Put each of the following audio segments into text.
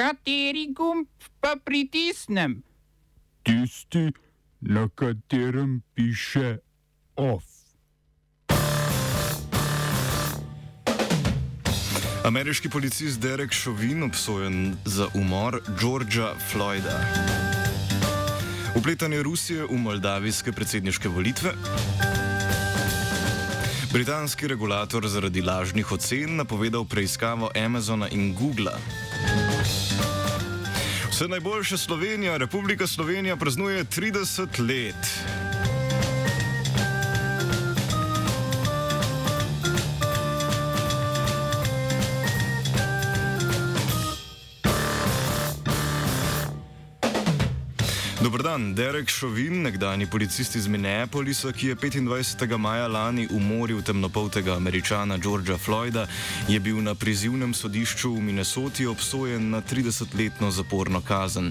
Kateri gumb pa pritisnem? Tisti, na katerem piše OF. Ameriški policist Derek Chauvin obsojen za umor Georgea Floyda. Upletanje Rusije v moldavijske predsedniške volitve. Britanski regulator zaradi lažnih ocen napovedal preiskavo Amazona in Google. Vse najboljše Slovenija, Republika Slovenija praznuje 30 let. Dobrodan, Derek Šovin, nekdani policist iz Minneapolisa, ki je 25. maja lani umoril temnopoltega američana Georgea Floyda, je bil na prizivnem sodišču v Minnesoti obsojen na 30-letno zaporno kazen.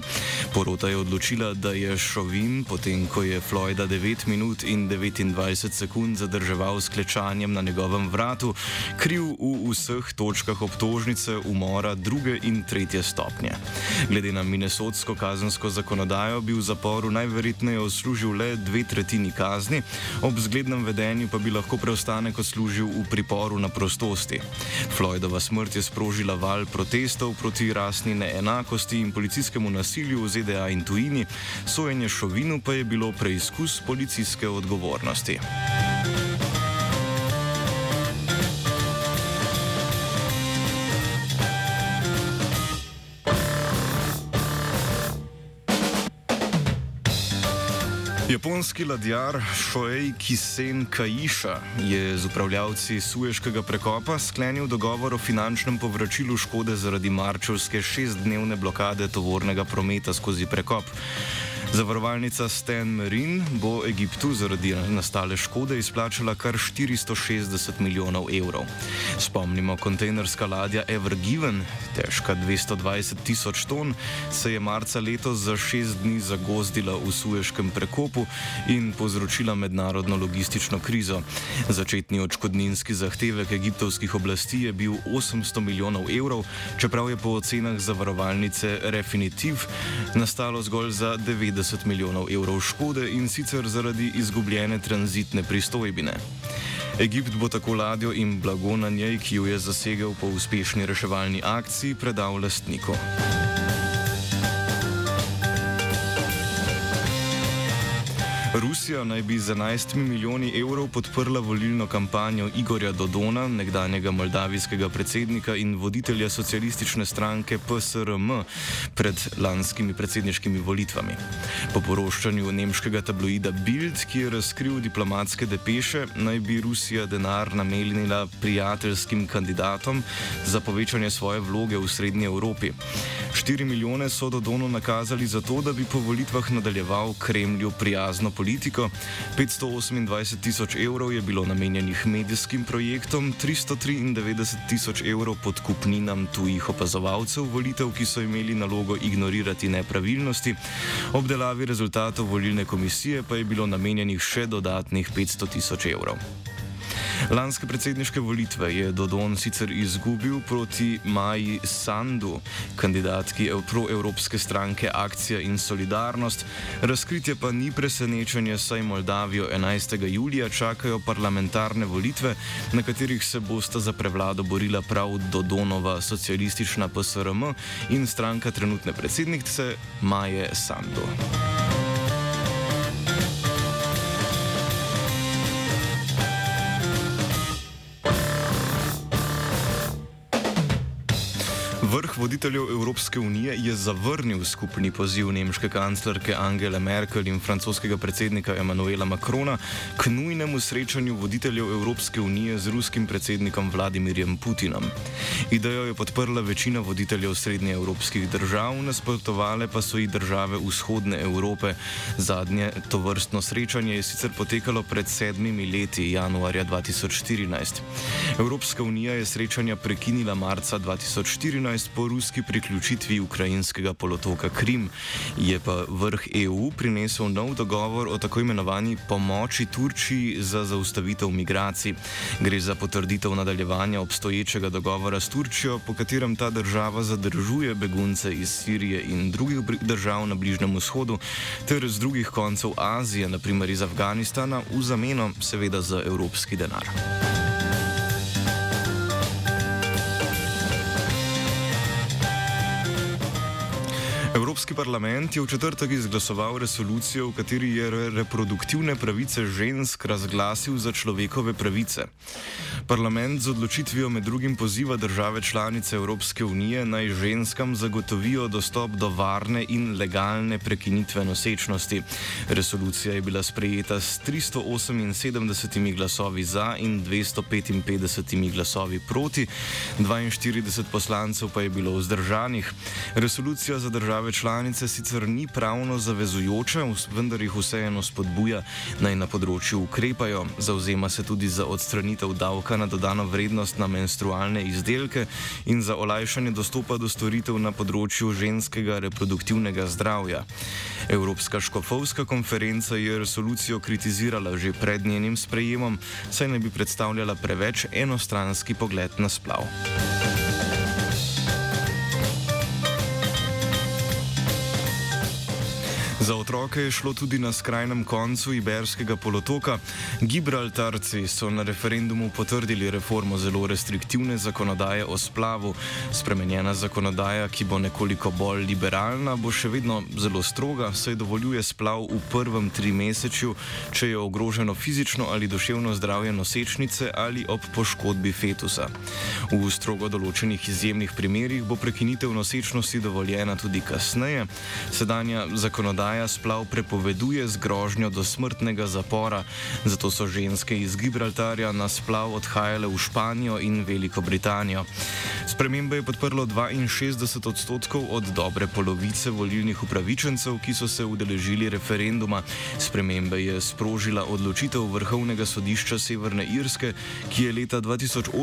Porota je odločila, da je Šovin, potem ko je Floyda 9 minut in 29 sekund zadrževal s klečanjem na njegovem vratu, kriv v vseh točkah obtožnice umora druge in tretje stopnje. Glede na minnesotsko kazensko zakonodajo v zaporu najverjetneje odslužil le dve tretjini kazni, ob zglednem vedenju pa bi lahko preostanek odslužil v priporu na prostosti. Floydova smrt je sprožila val protestov proti rasni neenakosti in policijskemu nasilju v ZDA in tujini, sojenje Šovinu pa je bilo preizkus policijske odgovornosti. Japonski ladjar Shoei Kisen Kaiša je z upravljavci Sueškega prekopa sklenil dogovor o finančnem povračilu škode zaradi marčevske šestdnevne blokade tovornega prometa skozi prekop. Zavarovalnica Stan Marine bo Egiptu zaradi nastale škode izplačala kar 460 milijonov evrov. Spomnimo, kontejnerska ladja Ever Given, težka 220 tisoč ton, se je marca letos za šest dni zagozdila v Sueškem prekopu in povzročila mednarodno logistično krizo. Začetni odškodninski zahtevek egiptovskih oblasti je bil 800 milijonov evrov, čeprav je po ocenah zavarovalnice Refinitiv nastalo zgolj za 90 30 milijonov evrov škode in sicer zaradi izgubljene tranzitne pristojbine. Egipt bo tako ladjo in blago na njej, ki jo je zasegel po uspešni reševalni akciji, predal lastniku. Rusija naj bi z 11 milijoni evrov podprla volilno kampanjo Igorja Dodona, nekdanjega moldavijskega predsednika in voditelja socialistične stranke PSRM pred lanskimi predsedniškimi volitvami. Po poroščanju nemškega tabloida Bild, ki je razkril diplomatske depeše, naj bi Rusija denar namenila prijateljskim kandidatom za povečanje svoje vloge v Srednji Evropi. 4 milijone so Dodonu nakazali za to, da bi po volitvah nadaljeval Kremlju prijazno politiko, 528 tisoč evrov je bilo namenjenih medijskim projektom, 393 tisoč evrov podkupninam tujih opazovalcev volitev, ki so imeli nalogo ignorirati nepravilnosti, obdelavi rezultatov volilne komisije pa je bilo namenjenih še dodatnih 500 tisoč evrov. Lanske predsedniške volitve je Dodon sicer izgubil proti Maji Sandu, kandidatki proevropske stranke Akcija in Solidarnost. Razkritje pa ni presenečenje, saj Moldavijo 11. julija čakajo parlamentarne volitve, na katerih se bosta za prevlado borila prav Dodonova socialistična PSRM in stranka trenutne predsednice Maje Sandu. Voditeljev Evropske unije je zavrnil skupni poziv nemške kanclerke Angele Merkel in francoskega predsednika Emanuela Macrona k nujnemu srečanju voditeljev Evropske unije z ruskim predsednikom Vladimirjem Putinom. Idejo je podprla večina voditeljev srednje evropskih držav, nasprotovale pa so i države vzhodne Evrope. Zadnje to vrstno srečanje je sicer potekalo pred sedmimi leti, januarja 2014. Evropska unija je srečanja prekinila marca 2014 po ruski priključitvi ukrajinskega polotoka Krim. Je pa vrh EU prinesel nov dogovor o tako imenovani pomoči Turčiji za zaustavitev migracij. Gre za potrditev nadaljevanja obstoječega dogovora s Turčijo, po katerem ta država zadržuje begunce iz Sirije in drugih držav na Bližnem vzhodu ter z drugih koncev Azije, naprimer iz Afganistana, v zameno seveda za evropski denar. Evropski parlament je v četrtek izglasoval resolucijo, v kateri je reproduktivne pravice žensk razglasil za človekove pravice. Parlament z odločitvijo med drugim poziva države članice Evropske unije naj ženskam zagotovijo dostop do varne in legalne prekinitve nosečnosti. Resolucija je bila sprejeta s 378 glasovi za in 255 glasovi proti, 42 poslancev pa je bilo vzdržanih. Resolucija za države članice sicer ni pravno zavezujoča, vendar jih vseeno spodbuja naj na področju ukrepajo. Zauzema se tudi za odstranitev davka na dodano vrednost na menstrualne izdelke in za olajšanje dostopa do storitev na področju ženskega reproduktivnega zdravja. Evropska škofovska konferenca je resolucijo kritizirala že pred njenim sprejemom, saj ne bi predstavljala preveč enostranski pogled na splav. Za otroke je šlo tudi na skrajnem koncu Iberskega polotoka. Gibraltarci so na referendumu potrdili reformo zelo restriktivne zakonodaje o splavu. Spremenjena zakonodaja, ki bo nekoliko bolj liberalna, bo še vedno zelo stroga, saj dovoljuje splav v prvem trimesečju, če je ogroženo fizično ali duševno zdravje nosečnice ali ob poškodbi fetusa. V strogo določenih izjemnih primerjih bo prekinitev nosečnosti dovoljena tudi kasneje. Sedanja zakonodaja zakonodaja splav prepoveduje z grožnjo do smrtnega zapora, zato so ženske iz Gibraltarja na splav odhajale v Španijo in Veliko Britanijo. Spremembe je podprlo 62 odstotkov od dobre polovice volilnih upravičencev, ki so se udeležili referenduma. Spremembe je sprožila odločitev Vrhovnega sodišča Severne Irske, ki je leta 2018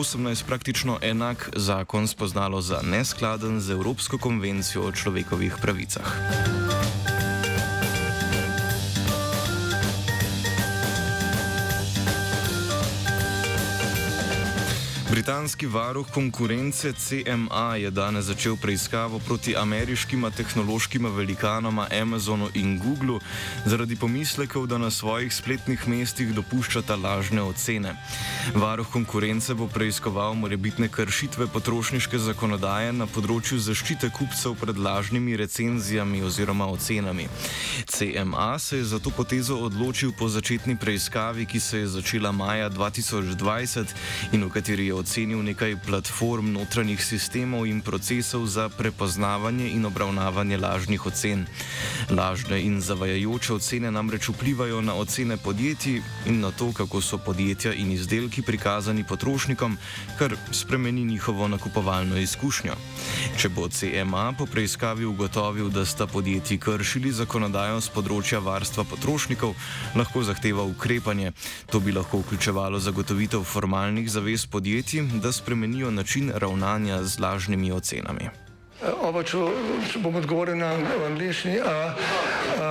praktično enak zakon spoznalo za neskladen z Evropsko konvencijo o človekovih pravicah. Britanski varuh konkurence CMA je danes začel preiskavo proti ameriškima tehnološkima velikanoma Amazonu in Googlu zaradi pomislekov, da na svojih spletnih mestih dopuščata lažne ocene. Varuh konkurence bo preiskoval morebitne kršitve potrošniške zakonodaje na področju zaščite kupcev pred lažnimi recenzijami oziroma ocenami. CMA se je za to potezo odločil po začetni preiskavi, ki se je začela maja 2020 in v kateri je ocenil, ocenil nekaj platform notranjih sistemov in procesov za prepoznavanje in obravnavanje lažnih ocen. Lažne in zavajajoče ocene namreč vplivajo na ocene podjetij in na to, kako so podjetja in izdelki prikazani potrošnikom, kar spremeni njihovo nakupovalno izkušnjo. Če bo CMA po preiskavi ugotovil, da sta podjetji kršili zakonodajo z področja varstva potrošnikov, lahko zahteva ukrepanje. To bi lahko vključevalo zagotovitev formalnih zavez podjetij podjetij, da spremenijo način ravnanja z lažnimi ocenami. Oba, če, če bom odgovoril na angliški.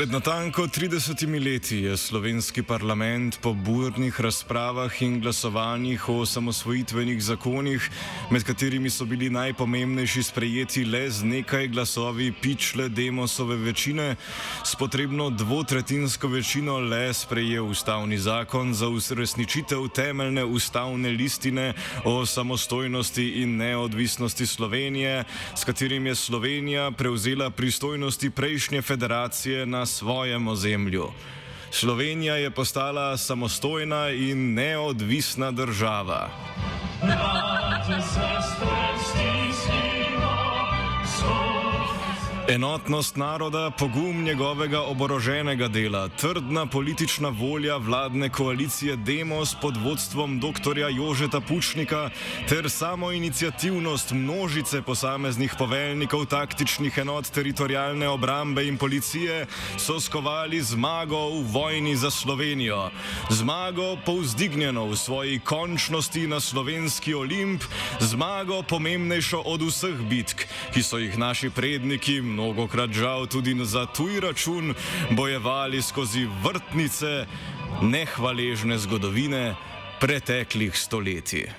Pred natanko 30 leti je slovenski parlament po burnih razpravah in glasovanjih o samosvojitvenih zakonih, med katerimi so bili najpomembnejši sprejeti le z nekaj glasovi pičle demosove večine, s potrebno dvotretinsko večino le sprejel ustavni zakon za uresničitev temeljne ustavne listine o samostojnosti in neodvisnosti Slovenije, s katerim je Slovenija prevzela pristojnosti prejšnje federacije na svojem ozemlju. Slovenija je postala samostojna in neodvisna država. Brate, Enotnost naroda, pogum njegovega oboroženega dela, trdna politična volja vladne koalicije Demos pod vodstvom dr. Jožeta Pučnika ter samo inicijativnost množice posameznih poveljnikov taktičnih enot teritorijalne obrambe in policije so skovali zmago v vojni za Slovenijo. Zmago povzdignjeno v svoji končnosti na slovenski olimp, zmago pomembnejšo od vseh bitk, ki so jih naši predniki mnogokrat žal tudi za tuj račun bojevali skozi vrtnice nehvaležne zgodovine preteklih stoletij.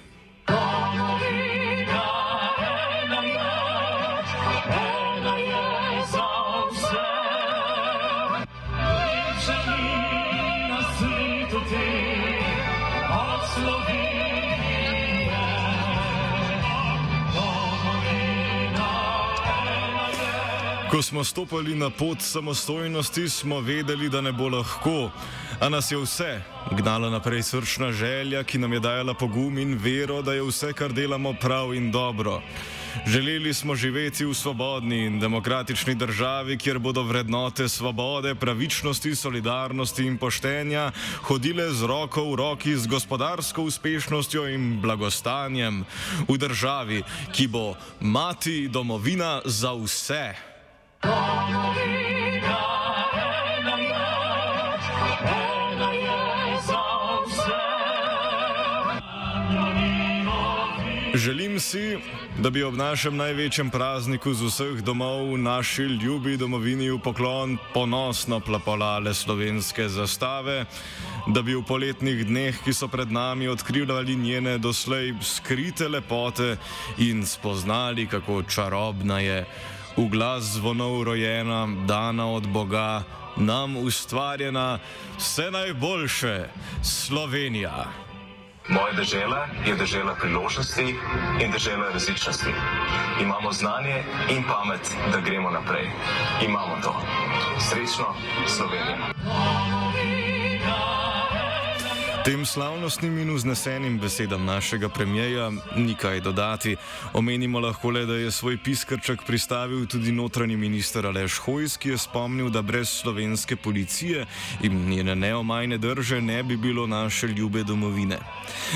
Ko smo stopili na pot samostojnosti, smo vedeli, da ne bo lahko, a nas je vse gnala naprej srčna želja, ki nam je dajala pogum in vero, da je vse, kar delamo, prav in dobro. Želeli smo živeti v svobodni in demokratični državi, kjer bodo vrednote svobode, pravičnosti, solidarnosti in poštenja hodile z roko v roki z gospodarsko uspešnostjo in blagostanjem. V državi, ki bo mati domovina za vse. Želim si, da bi ob našem največjem prazniku z vseh domov naši ljubi domovini v poklon ponosno plapolale slovenske zastave, da bi v poletnih dneh, ki so pred nami, odkrivali njene doslej skrite lepote in spoznali, kako čarobna je v glas zvonov rojena, dana od Boga, nam ustvarjena vse najboljše Slovenija. Moja država je država priložnosti in država različnosti. Imamo znanje in pamet, da gremo naprej. Imamo to. Srečno, Slovenija. Tem slavnostnim in vznesenim besedam našega premijeja ni kaj dodati. Omenimo lahko le, da je svoj piskrček pristavil tudi notranji minister Aleš Hojs, ki je spomnil, da brez slovenske policije in njene neomajne drže ne bi bilo naše ljube domovine.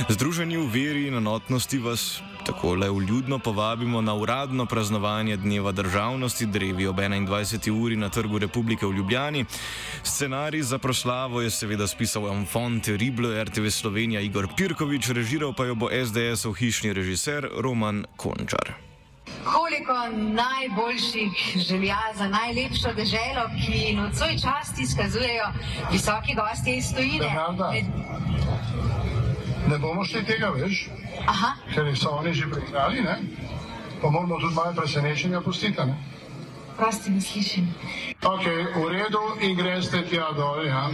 Združeni v veri in enotnosti vas Tako le vljudno povabimo na uradno praznovanje Dneva državnosti drevi ob 21. uri na Trgu Republike v Ljubljani. Scenarij za proslavo je seveda spisal Amfonte Riblo, RTV Slovenija Igor Pirkovič, režiral pa jo bo SDS-ov hišni režiser Roman Končar. Koliko najboljših želja za najlepšo deželo, ki nocoj časti izkazujejo visoki gosti iz tujine. Ne bomo šli tega več. Aha. ker so oni že prikrali, ne? pa moramo tudi malo presenečenja pustiti. Ne? Prosti, ne slišim. Ok, v redu, in greste tja dol. Ja.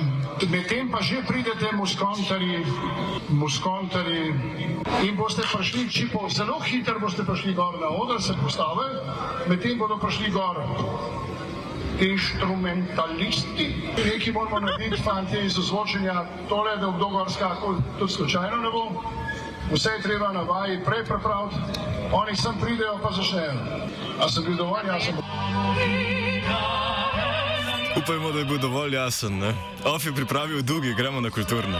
Medtem pa že pridete muskontari, muskontari in boste prišli čipo, zelo hitro boste prišli gor na oder, se postave, medtem bodo prišli gor instrumentalisti. Nekaj moramo narediti, fanti, iz ozvočenja, tole, da v dogor skakal, tudi slučajno ne bo vse je treba na vaji prej prepraviti, oni sem pridejo pa začnejo. A sem bil dovolj jasen? Upajmo, da je bil dovolj jasen. Of je pripravil dugi, gremo na kulturno.